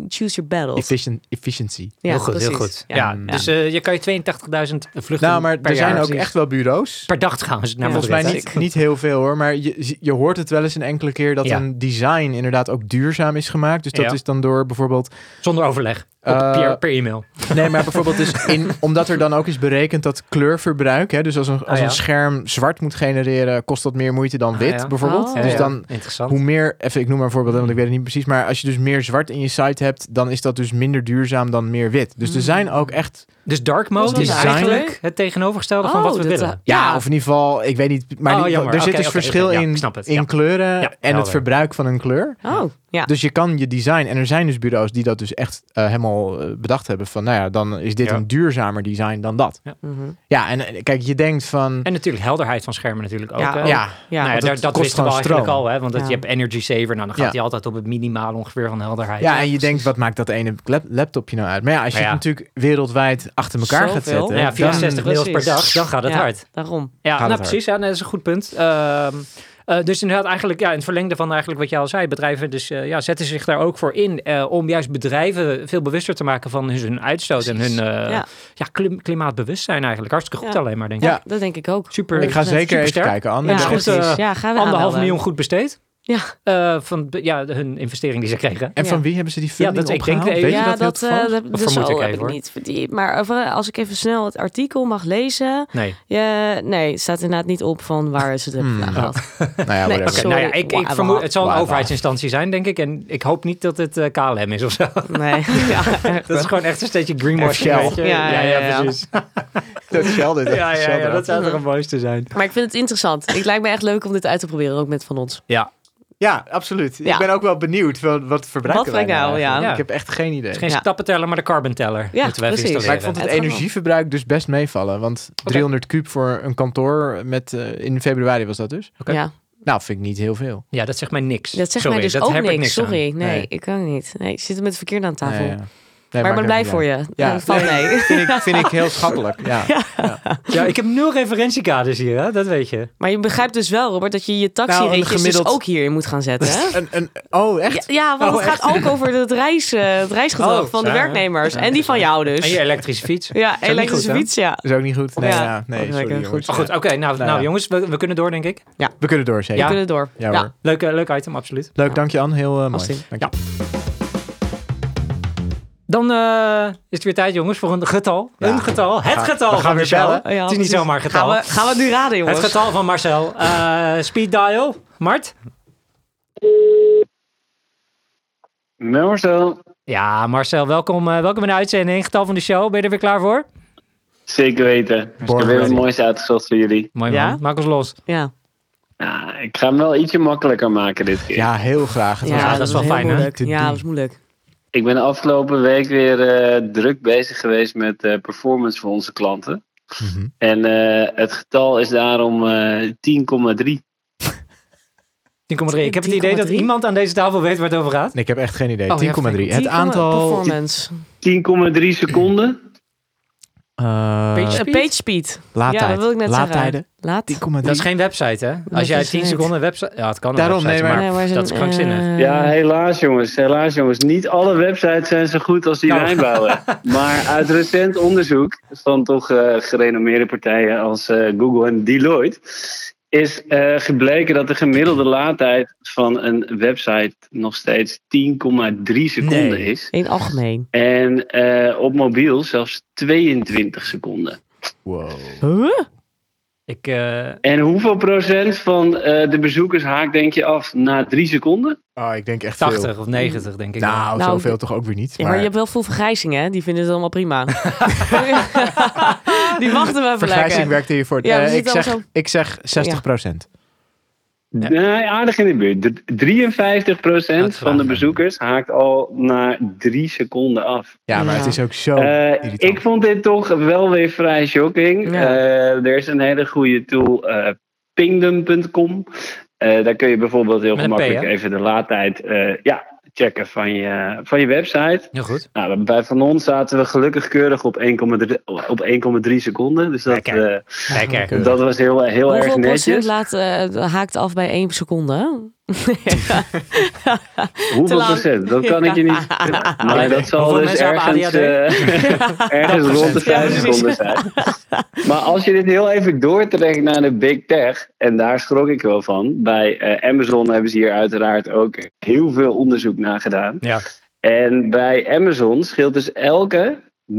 Choose your battles. Efficient, efficiency. Ja, heel goed, heel goed. Ja, Ja. dus eh, je kan je 82.000 vluchten Nou, maar per er zijn ook precies. echt wel bureaus. Per dag trouwens. Naar Ja, Volgens mij niet, niet heel veel hoor, maar je, je hoort het wel eens een enkele keer dat Ja. een design inderdaad ook duurzaam is gemaakt. Dus dat Ja. is dan door bijvoorbeeld Zonder overleg. Eh, per, per e-mail. Nee, maar bijvoorbeeld dus in, omdat er dan ook is berekend dat kleurverbruik, hè, dus als, een, als Ah, ja. een scherm zwart moet genereren, kost dat meer moeite dan Ah, wit ja. bijvoorbeeld. Oh. Dus dan, Interessant. hoe meer, even ik noem maar een voorbeeld, want ik weet het niet precies, maar als je dus meer zwart in je site hebt, dan is dat dus minder duurzaam dan meer wit. Dus er Mm. zijn ook echt, Dus dark mode Dat is eigenlijk het tegenovergestelde van Oh, wat we dat, willen. eh, ja, Ja. of in ieder geval, ik weet niet, maar Oh, er zit dus verschil in, in Ja. kleuren Ja, en het verbruik van een kleur. Oh, ja. Dus je kan je design, en er zijn dus bureaus die dat dus echt eh, helemaal eh, bedacht hebben van, nou ja, dan is dit Ja. een duurzamer design dan dat. Mhm. Ja, en eh, kijk, je denkt van, En natuurlijk helderheid van schermen natuurlijk ook. Ja, ja, Ja, Nou ja, want daar, het dat kost wisten we gewoon eigenlijk stroom. al, hè? want dat, je hebt Energy Saver, nou, dan gaat hij altijd op het minimaal ongeveer van helderheid. Ja, en je denkt, wat maakt dat ene lap- laptopje nou uit? Maar ja, als je natuurlijk wereldwijd achter elkaar gaat zetten... Ja, 64 dan- mails per dag, dan gaat het Ja. hard. Daarom. Ja, Gaat nou precies, ja, nee, dat is een goed punt. Ehm, eh, dus inderdaad, eigenlijk ja, in het verlengde van eigenlijk wat jij al zei, bedrijven dus, eh, ja, zetten zich daar ook voor in eh, om juist bedrijven veel bewuster te maken van hun uitstoot en hun eh, ja. Ja. klim- klimaatbewustzijn eigenlijk. Hartstikke goed Ja. alleen maar, denk ik. Ja. Ja, dat denk ik ook. Super. Ik ga zeker even kijken, Anne. Ja, precies. Ja, gaan we Anderhalf miljoen goed besteed. Ja. Eh, van ja, hun investering die ze kregen. En van Ja. wie hebben ze die funding dat- ik denk opgehaald? de Weet EU. je ja, dat, heel dat, eh, dat, Of dus zo ik heb even, ik niet verdiept. Maar als ik even snel het artikel mag lezen. Nee. Ja, nee, het staat inderdaad niet op van waar ze het hebben Hmm. gehad. nou ja, Nee, whatever. Oké, Sorry. nou ja, ik, ik vermoed, het zal een overheidsinstantie zijn, denk ik. En ik hoop niet dat het eh, KLM is of zo. Nee. ja, Dat is gewoon echt een steentje greenwashing. Ja, ja, ja, ja. precies. Dat is Shell dit. Ja, ja, ja, dat zou toch het mooiste zijn. Maar ik vind het interessant. Het lijkt me echt leuk om dit uit te proberen, ook met van ons. Ja, Ja, absoluut. Ja. Ik ben ook wel benieuwd wat, wat verbruiken Wat wij nou, ja. Ik heb echt geen idee. het is geen Ja. stappenteller, maar de carbonteller Ja, moeten we even precies. Maar ik vond het energieverbruik dus best meevallen. Want 300 kub voor een kantoor met, eh, in februari was dat dus. Oké. Ja, Nou, vind ik niet heel veel. Ja, dat zegt mij niks. dat zegt Sorry, mij dus dat ook heb ik niks. aan. Sorry, nee, Nee. ik kan niet. Nee, je zit met het verkeerde aan tafel. Nee, ja. Nee, maar ik ben blij voor je. Ja, Ja, nee, mee. Vind ik, vind ik heel schappelijk. Ja. Ja, ik heb nul referentiekaders hier, hè? dat weet je. Maar je begrijpt dus wel, Robert, dat je je taxiritjes Nou, een gemiddeld- dus ook hierin moet gaan zetten. Hè? Een, een, oh, echt? Ja, ja, want Oh, het gaat ook over het, reis, eh, het reisgedrag Oh, van de ja, ja. werknemers. En die van jou dus. En je elektrische fiets. Ja, elektrische goed, fiets, ja. Dat is ook niet goed. Nee, Ja. ja. nee sorry goed. jongens. Maar goed, oké, nou, Nou nou ja. jongens, we, we kunnen door, denk ik. We kunnen door, zeker. We Ja. kunnen door. Ja, Ja. Leuk, leuk item, absoluut. Leuk, dank je Anne. Heel eh, mooi. Alsjeblieft. Dan eh, is het weer tijd, jongens, voor een getal. Ja. een getal. Het gaan- getal we gaan van weer bellen. Oh ja, het is niet zomaar getal. Gaan we, gaan we het nu raden, jongens? Het getal van Marcel. Eh, speed dial. Mart? Marcel, Ja, Marcel, welkom, eh, welkom in de uitzending. Getal van de show. Ben je er weer klaar voor? zeker weten. Ik heb weer wat ready. moois uitgezocht voor jullie. Mooi Ja? man. Maak ons los. Ja, Ja, ik ga hem wel ietsje makkelijker maken dit keer. Ja, heel graag. Het was ja dat dat, is wel fijn, hè? Ja, dat is moeilijk. Ik ben de afgelopen week weer eh, druk bezig geweest met eh, performance voor onze klanten. Mhm. En eh, het getal is daarom eh 10,3. 10,3. Ik heb het idee dat 10,3? iemand aan deze tafel weet waar het over gaat. Nee, ik heb echt geen idee. Oh, 10,3. ja, het aantal... Performance. 10,3 seconden. Eh, Page speed? page speed. laadtijd. Ja, dat wil ik net Laadtijden. zeggen. Laat. 10,3. Dat is geen website, hè? Als Dat jij is 10 het. seconden website... Ja, het kan een Daarom, website, nee, maar- maar Nee, maar dat is krankzinnig. eh, Ja, helaas jongens. Helaas jongens. Niet alle websites zijn zo goed als die Nou. wij bouwen. Maar uit recent onderzoek van toch eh, gerenommeerde partijen als eh, Google en Deloitte... is eh, gebleken dat de gemiddelde laadtijd van een website nog steeds 10,3 seconden Nee. is. In algemeen. En eh, op mobiel zelfs 22 seconden. Wow. Huh? Ik, eh, En hoeveel procent van eh, de bezoekers haakt denk je af na 3 seconden? Oh, ik denk echt 80 veel. of 90, denk ik. Nou, Nou, zoveel toch ook weer niet. Ja, maar je hebt wel veel vergrijzing, hè? Die vinden het allemaal prima. die wachten we even Vergrijzing lekker. werkt hier voor. Ja, Eh, ik, zeg, ik zeg 60 procent. Nee, aardig in de buurt. D- 53% Dat van de bezoekers haakt al na drie seconden af. Ja, maar Ja. het is ook zo Eh, ik vond dit toch wel weer vrij shocking. Ja. Eh, er is een hele goede tool, eh pingdom.com. Eh, daar kun je bijvoorbeeld heel Met een P, gemakkelijk even de laadtijd eh, ja, checken van je, van je website. Heel goed. Nou, bij Van ons zaten we gelukkig keurig op 1,3 op 1,3 Ja, seconden. Dus dat, eh, Kijk, dat was heel, heel erg Hoeveel procent netjes. laat, eh, haakt af bij één seconde? Hoeveel lang. procent? Dat kan ik je niet. Maar dat zal Hoeveel dus ergens, eh, ergens rond de Ja, 5 precies. seconden zijn. Maar als je dit heel even doortrekt naar de Big Tech, en daar schrok ik wel van. Bij eh, Amazon hebben ze hier uiteraard ook heel veel onderzoek naar gedaan. Ja. En bij Amazon scheelt dus elke 0,1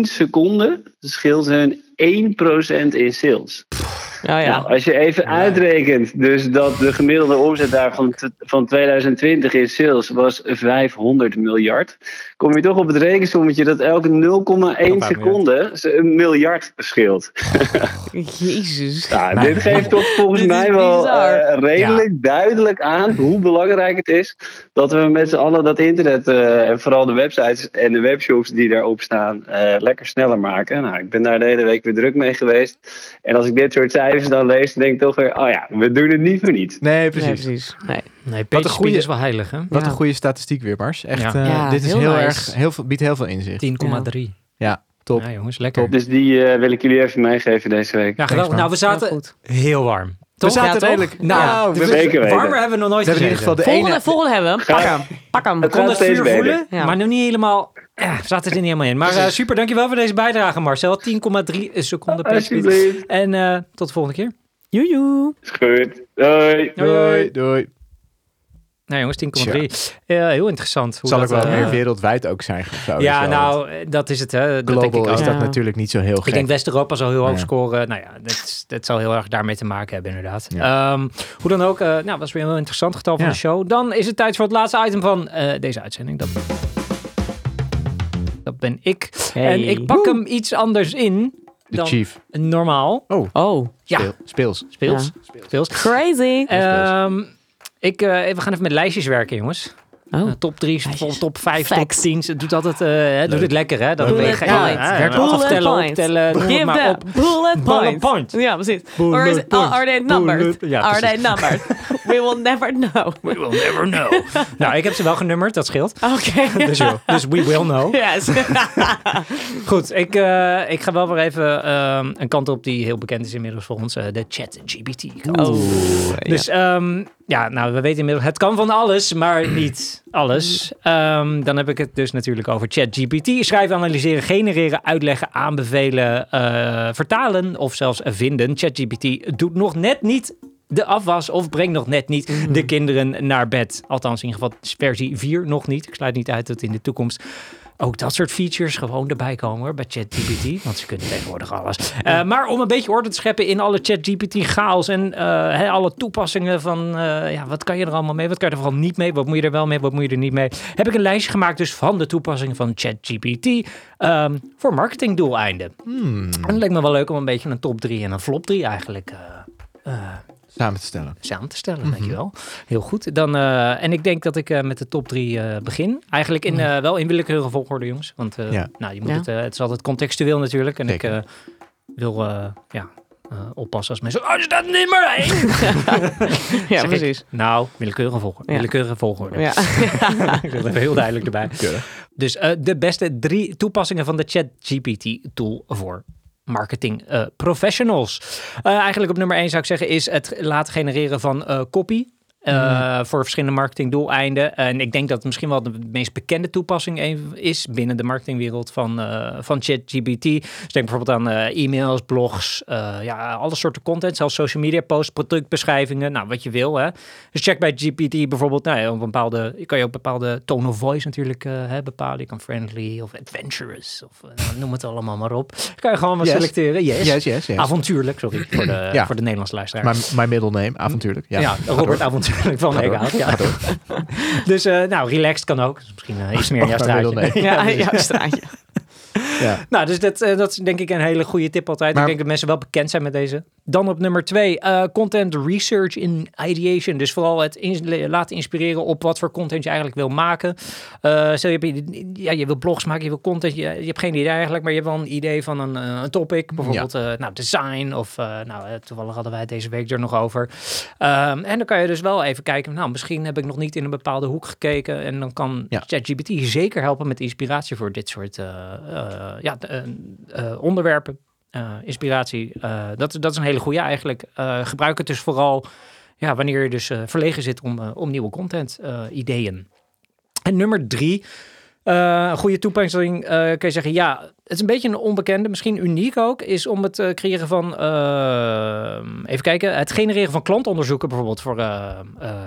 seconde scheelt hun 1% in sales. Oh ja. Nou, als je even uitrekent, dus dat de gemiddelde omzet daar van, van 2020 in sales was 500 miljard, kom je toch op het rekensommetje dat elke 0,1 seconde een miljard scheelt. Jezus. Ja, dit geeft toch volgens mij wel eh, redelijk duidelijk aan hoe belangrijk het is dat we met z'n allen dat internet eh, en vooral de websites en de webshops die daarop staan eh, lekker sneller maken. Nou, ik ben daar de hele week weer druk mee geweest. En als ik dit soort cijfers dan lees, dan denk ik toch weer, oh ja, we doen het niet voor niets. Nee, Nee, precies. precies. Nee. Nee, Wat een speed is wel heilig, hè? Wat Ja. een goede statistiek weer, Mars. Echt, Ja. eh, Ja, dit is heel heel, nice. erg, heel veel, biedt heel veel inzicht. 10,3. Ja, top. Ja, jongens, lekker. Dus die eh, wil ik jullie even meegeven deze week. Ja. Nou, we zaten heel warm. We Toch? zaten Ja, toch? redelijk... Nou, we, we- Zeker weten. warmer hebben we nog nooit we hebben in ieder geval de Volgende, ene... volgende hebben we. Pak hem. Pak hem. Het kon gaat het vuur voelen, Ja. maar nog niet helemaal... Ja, we zaten er niet helemaal in. Maar eh, super, dankjewel voor deze bijdrage, Marcel. 10,3 seconden per. En eh, tot de volgende keer. Joejoe. Is goed. Doei. Doei, doei. Nou jongens, 10,3. Ja, heel interessant. Hoe Zal ook dat, wel eh, meer wereldwijd ook zijn. Of zo, Ja, nou, dat is het. Hè. Dat denk ik Global is dat Ja. natuurlijk niet zo heel gek. Ik denk West-Europa zal heel hoog Ja. scoren. Nou ja, dat, dat zal heel erg daarmee te maken hebben, inderdaad. Ehm, hoe dan ook, eh nou, was weer een heel interessant getal van Ja. de show. Dan is het tijd voor het laatste item van eh, deze uitzending. Dat, dat ben ik. Hey. En ik pak hem iets anders in de dan chief. normaal. Oh, Ja, Speel- speels. speels. speels. crazy. Ehm, ik, eh, we gaan even met lijstjes werken, jongens. Oh. Eh, top 3, Lijstjes. top 5, top Facts. 10. Het doet altijd, eh, hè, doet het lekker, hè? Dan Bullet point. ja, Werkt ja, Bullet aftellen, point. optellen, Give maar them op. bullet Bullet points. point. Ja, precies. Bullet Or is it, point. are they numbered? Bullet- ja, are they precies. numbered? We will never know. We will never know. nou, ik heb ze wel genummerd, dat scheelt. Oké. Dus, dus we will know. Yes. Goed, ik, eh, ik ga wel weer even ehm, een kant op die heel bekend is inmiddels voor ons. eh, de chat GPT. Oh. Dus ehm, ja, nou, we weten inmiddels, het kan van alles, maar niet alles. Ehm, dan heb ik het dus natuurlijk over ChatGPT. Schrijven, analyseren, genereren, uitleggen, aanbevelen, eh, vertalen of zelfs vinden. ChatGPT doet nog net niet de afwas of brengt nog net niet de kinderen naar bed. Althans, in ieder geval versie 4 nog niet. Ik sluit niet uit dat in de toekomst ook dat soort features gewoon erbij komen hoor, bij ChatGPT. Want ze kunnen tegenwoordig alles. Eh, maar om een beetje orde te scheppen in alle ChatGPT chaos en eh, alle toepassingen van eh, ja, wat kan je er allemaal mee? Wat kan je er vooral niet mee? Wat moet je er wel mee? Wat moet je er niet mee? Heb ik een lijstje gemaakt dus van de toepassingen van ChatGPT ehm, voor marketingdoeleinden. Hmm, En het lijkt me wel leuk om een beetje een top 3 en een flop 3 eigenlijk samen te stellen. samen te stellen, Mhm. dankjewel. Heel goed. Dan, eh, en ik denk dat ik eh, met de top drie eh, begin. Eigenlijk in, eh, wel in willekeurige volgorde, jongens. Want. Ja. nou, je moet Ja. het, het is altijd contextueel natuurlijk. En Zeker. ik eh, wil eh, ja, eh, oppassen als mensen... Oh, je staat niet meer één! Ja, Zeg ik, precies. nou, willekeurige volgorde. Ja. Willekeurige volgorde. Ja. ik het even heel duidelijk erbij. Keurig. Dus eh, de beste drie toepassingen van de ChatGPT-tool voor marketing eh, professionals. Eh, eigenlijk op nummer 1 zou ik zeggen is het laten genereren van eh eh, Voor verschillende marketingdoeleinden. En ik denk dat het misschien wel de meest bekende toepassing is binnen de marketingwereld van, eh van ChatGPT. Dus denk bijvoorbeeld aan eh, e-mails, blogs, ja, alle soorten content, zelfs social media posts, productbeschrijvingen, nou wat je wil. Hè. Dus check bij GPT bijvoorbeeld, nou, ja, op een bepaalde, je kan je ook bepaalde tone of voice natuurlijk hè, bepalen. Je kan friendly of adventurous of noem het allemaal maar op. kan je gewoon maar Yes. selecteren. Yes. Yes, yes, yes. Avontuurlijk, sorry voor de, Ja. voor de Nederlandse luisteraar. My, my middle name, avontuurlijk. Ja, Ja, Robert door. Avontuurlijk van Ga. Eekhout. Ja. Dus eh, nou, relaxed kan ook. Dus misschien eh, iets meer in jouw Mag maar straatje. Ja, jouw straatje. Ja. Nou, dus dat, eh, dat is denk ik een hele goede tip altijd. Maar- ik denk dat mensen wel bekend zijn met deze. Dan op nummer twee, eh, content research in ideation. Dus vooral het in- laten inspireren op wat voor content je eigenlijk wil maken. Eh stel je, hebt, ja, je wil blogs maken, je wil content. Je, je hebt geen idee eigenlijk, maar je hebt wel een idee van een, een topic. Bijvoorbeeld nou, design of nou, toevallig hadden wij het deze week er nog over. Um, en dan kan je dus wel even kijken, nou misschien heb ik nog niet in een bepaalde hoek gekeken. En dan kan Ja. ChatGPT zeker helpen met inspiratie voor dit soort ja, onderwerpen. inspiratie, dat, dat is een hele goede eigenlijk. gebruik het dus vooral ja, wanneer je dus verlegen zit om, om nieuwe content ideeën. En nummer drie, een goede toepassing kun je zeggen, ja, het is een beetje een onbekende, misschien uniek ook, is om het uh, creëren van, even kijken, het genereren van klantonderzoeken bijvoorbeeld voor eh,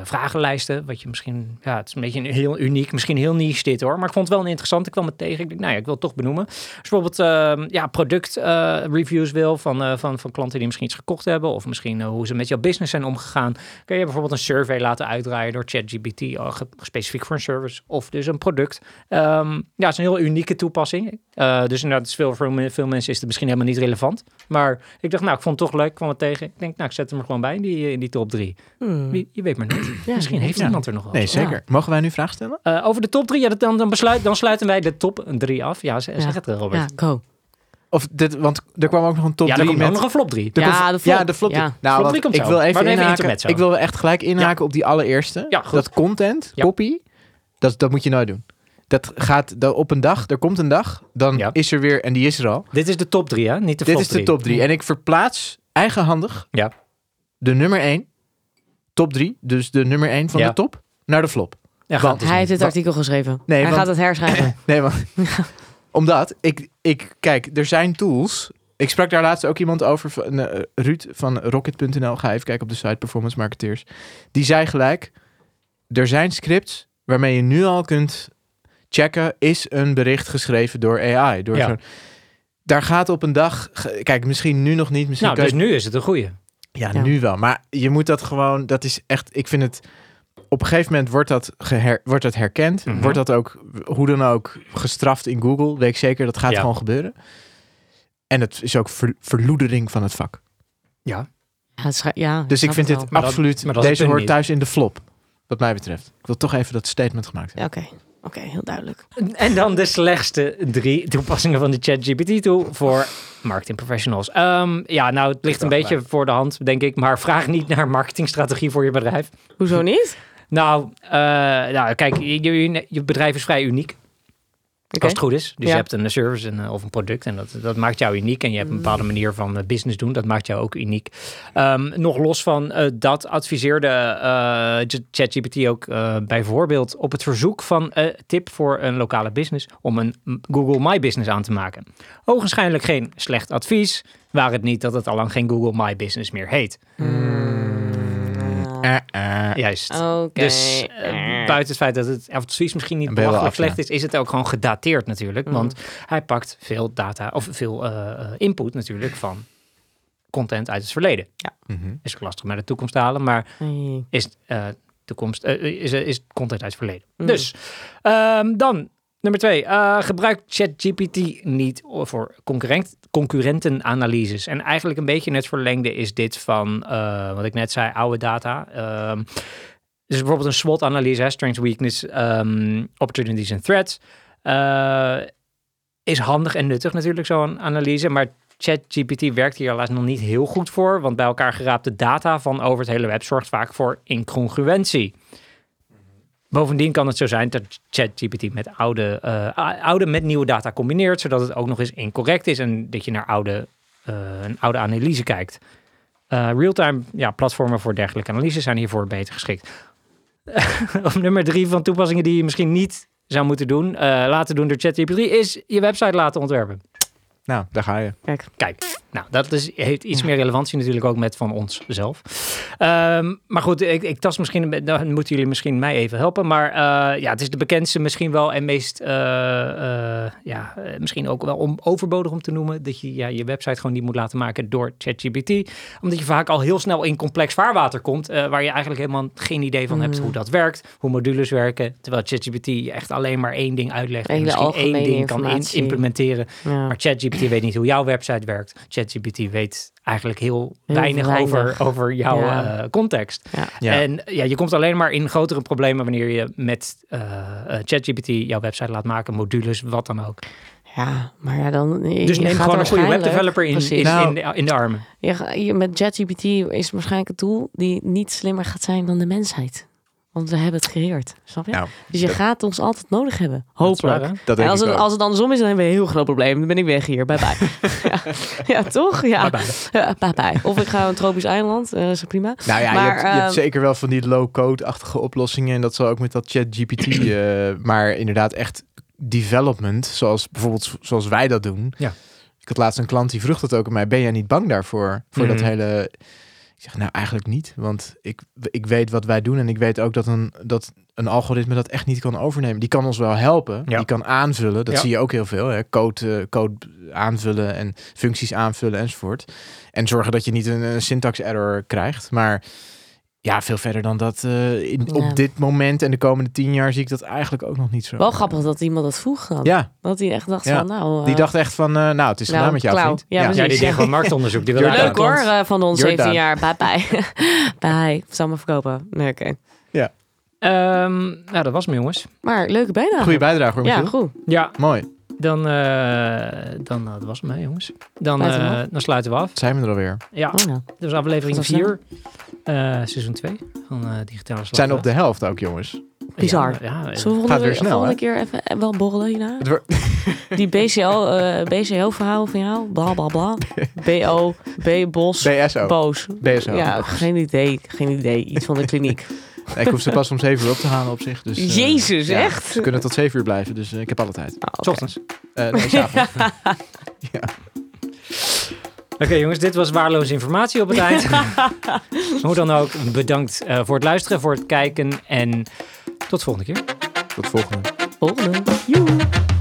vragenlijsten, wat je misschien, ja, het is een beetje een heel uniek, misschien heel niche dit hoor, maar ik vond het wel een interessant, ik kwam het tegen, ik denk, nou ja, ik wil het toch benoemen. Bijvoorbeeld ehm, ja, productreviews wil van, van, van klanten die misschien iets gekocht hebben, of misschien hoe ze met jouw business zijn omgegaan, kun je bijvoorbeeld een survey laten uitdraaien door ChatGPT, specifiek voor een service, of dus een product. Um, ja, het is een heel unieke toepassing. Dus inderdaad, is veel, voor veel mensen is het misschien helemaal niet relevant. Maar ik dacht, nou, ik vond het toch leuk, ik kwam het tegen. Ik denk, nou, ik zet hem er gewoon bij in die, in die top drie. Hmm. Wie, je weet maar niet. Ja, misschien heeft ja. iemand er nog wel. Nee, zeker. Ja. Mogen wij nu vragen stellen? Uh, over de top drie, ja, dat, dan, dan, besluit, dan sluiten wij de top drie af. Ja, zeg, Ja. zeg het, Robert. Ja, go. Of dit, want er kwam ook nog een top Ja, er 3 komt met... ook nog een flop drie. Er Ja, komt- de flop. Ja, de flop. Ja. Nou, Flop want drie komt ik zo. wil Maar even even inhaken. Ik wil echt gelijk inhaken op die allereerste. Ja, goed. dat content, Ja. copy, dat, dat moet je nooit doen. Dat gaat dat op een dag, er komt een dag, dan Ja. is er weer, en die is er al. Dit is de top drie, hè? Niet de Dit is de drie. top 3. En ik verplaats eigenhandig Ja. de nummer 1, top 3, dus de nummer 1 van Ja. de top, naar de flop. Ja, Want- Hij heeft dit artikel geschreven. Nee, Hij want- gaat het herschrijven. Nee, maar omdat ik, ik, kijk, er zijn tools. Ik sprak daar laatst ook iemand over, van, eh, Ruud van Rocket.nl. Ga even kijken op de site Performance Marketeers. Die zei gelijk, er zijn scripts waarmee je nu al kunt checken, is een bericht geschreven door AI? Door Ja. zo'n- daar gaat op een dag, kijk, misschien nu nog niet, misschien Nou, dus je- nu is het een goeie. ja, Ja. nu wel. Maar je moet dat gewoon, dat is echt, ik vind het, op een gegeven moment wordt dat, geher, wordt dat herkend. Mhm. Wordt dat ook, hoe dan ook, gestraft in Google. Weet ik zeker, dat gaat Ja. gewoon gebeuren. En het is ook ver- verloedering van het vak. Ja. Ja, ja, Dus ik vind het dit wel. Maar dat- absoluut, maar dat deze hoort niet. thuis in de flop. Wat mij betreft. Ik wil toch even dat statement gemaakt hebben. Ja, Oké, heel duidelijk. En dan de slechtste drie toepassingen van de ChatGPT-tool voor marketing professionals. Ehm, ja, nou, het ligt een beetje voor de hand, denk ik. Maar vraag niet naar marketingstrategie voor je bedrijf. Hoezo niet? Nou, eh, nou kijk, je, je, je bedrijf is vrij uniek. Als het goed is. Dus je hebt een service en, eh, of een product en dat, dat maakt jou uniek. En je hebt een bepaalde manier van eh, business doen. Dat maakt jou ook uniek. Ehm, nog los van eh, dat adviseerde ChatGPT ook bijvoorbeeld op het verzoek van eh tip voor een lokale business om een mm, Google My Business aan te maken. Ogenschijnlijk geen slecht advies. Waar het niet dat het al lang geen Google My Business meer heet. Eh, eh. Juist. Dus eh, buiten het feit dat het advies misschien niet belachelijk ja. slecht is, is het ook gewoon gedateerd natuurlijk. Mm. Want hij pakt veel data of veel eh, eh, input natuurlijk van content uit het verleden. Mhm. Is ook lastig om naar de toekomst te halen, maar is, eh, toekomst, is, is content uit het verleden. Mm. Dus ehm, dan nummer twee. eh, gebruik ChatGPT niet voor concurrent, concurrentenanalyses. En eigenlijk een beetje het verlengde is dit van eh, wat ik net zei, oude data. Ehm, dus bijvoorbeeld een SWOT-analyse, strengths, weakness, ehm, opportunities en threats. eh, is handig en nuttig natuurlijk, zo'n analyse. Maar ChatGPT werkt hier helaas nog niet heel goed voor. Want bij elkaar geraapte data van over het hele web zorgt vaak voor incongruentie. Bovendien kan het zo zijn dat ChatGPT met oude, eh, oude met nieuwe data combineert, zodat het ook nog eens incorrect is en dat je naar oude, eh, een oude analyse kijkt. Eh, Realtime ja, platformen voor dergelijke analyses zijn hiervoor beter geschikt. Op nummer drie van toepassingen die je misschien niet zou moeten doen, eh, laten doen door ChatGPT, is je website laten ontwerpen. Nou, daar ga je. Kijk. Kijk, Nou, dat is, heeft iets meer relevantie natuurlijk ook met van ons zelf. Ehm, maar goed, ik, ik tast misschien, dan moeten jullie misschien mij even helpen. Maar uh, ja, het is de bekendste misschien wel en meest, uh, uh, ja, misschien ook wel om, overbodig om te noemen. Dat je ja, je website gewoon niet moet laten maken door ChatGPT. Omdat je vaak al heel snel in complex vaarwater komt, waar je eigenlijk helemaal geen idee van hebt Mm. hoe dat werkt, hoe modules werken. Terwijl ChatGPT echt alleen maar één ding uitlegt en misschien één ding kan in- implementeren. Ja. Maar ChatGPT weet niet hoe jouw website werkt. ChatGPT weet eigenlijk heel, Heel weinig, weinig. Over, over jouw Ja. eh, context. Ja. Ja. En ja, je komt alleen maar in grotere problemen wanneer je met eh, eh, ChatGPT jouw website laat maken, modules, wat dan ook. Ja, maar ja, dan... Dus neem gewoon een goede webdeveloper in, in, Nou- de, in de armen. Je, je- met ChatGPT is waarschijnlijk een tool die niet slimmer gaat zijn dan de mensheid. Want we hebben het gecreëerd, snap je? Nou, dus je dat- gaat ons altijd nodig hebben. Dat is waar, Hopelijk. Dat En denk als ik het, ook. als het andersom is, dan hebben we een heel groot probleem. Dan ben ik weg hier. Bye bye. ja. ja, toch? Ja. Bye Ja, bye bye. Of ik ga een tropisch eiland. eh is prima. Nou ja, Maar, je, hebt, je hebt ehm, zeker wel van die low-code-achtige oplossingen. En dat zal ook met dat ChatGPT. eh maar inderdaad echt development, zoals bijvoorbeeld zoals wij dat doen. Ja. Ik had laatst een klant die vroeg dat ook aan mij. Ben jij niet bang daarvoor? Voor dat Mhm. hele... Ik zeg, nou eigenlijk niet. Want ik, ik weet wat wij doen. En ik weet ook dat een, dat een algoritme dat echt niet kan overnemen. Die kan ons wel helpen. Ja. Die kan aanvullen. Dat Ja. zie je ook heel veel. Hè? Code, eh, code aanvullen en functies aanvullen enzovoort. En zorgen dat je niet een, een syntax error krijgt. Maar ja, veel verder dan dat. eh, in, Ja. Op dit moment en de komende tien jaar zie ik dat eigenlijk ook nog niet zo. Wel grappig dat iemand dat vroeg dan. Ja, Dat hij echt dacht Ja. van, nou... die eh, dacht echt van, eh, nou, het is Nou, gedaan met jou, vriend. Ja, Ja, die deed gewoon marktonderzoek. Die wil Leuk hoor, van ons Jordan. 17 jaar. Bye bye. bye. Zal maar verkopen. Nee, oké. Ehm, nou, dat was me jongens. Maar leuke bijdrage. Goeie bijdrage hoor, Ja, goed. Ja, Mooi. Dan, eh, dan eh, dat was me jongens. Dan, Sluiten we eh, af? dan sluiten we af. Zijn we er alweer. Ja, Oh, nou. dat was aflevering Dat was 4, eh, seizoen 2 van eh Digitale Slag. We zijn op de helft ook, jongens. Bizar. Ja, ja, Zullen we Gaat volgende, weer snel, volgende hè? keer even wel borrelen hierna? Het Die BCL, eh BCO-verhaal van jou? Bla bla bla. BO, B, Bos, BSO. Boos. BSO. Ja, geen idee. Geen idee. Iets van de kliniek. Ik hoef ze pas om 7 uur op te halen op zich. Dus, eh, Jezus, ja, echt? Ze kunnen tot 7 uur blijven, dus eh, ik heb alle tijd. Oké. S ochtends. Eh nee, s'avonds. Oké jongens, dit was waardeloze informatie op het eind. Hoe dan ook, bedankt eh, voor het luisteren, voor het kijken en tot volgende keer. Tot volgende. Volgende. Joe.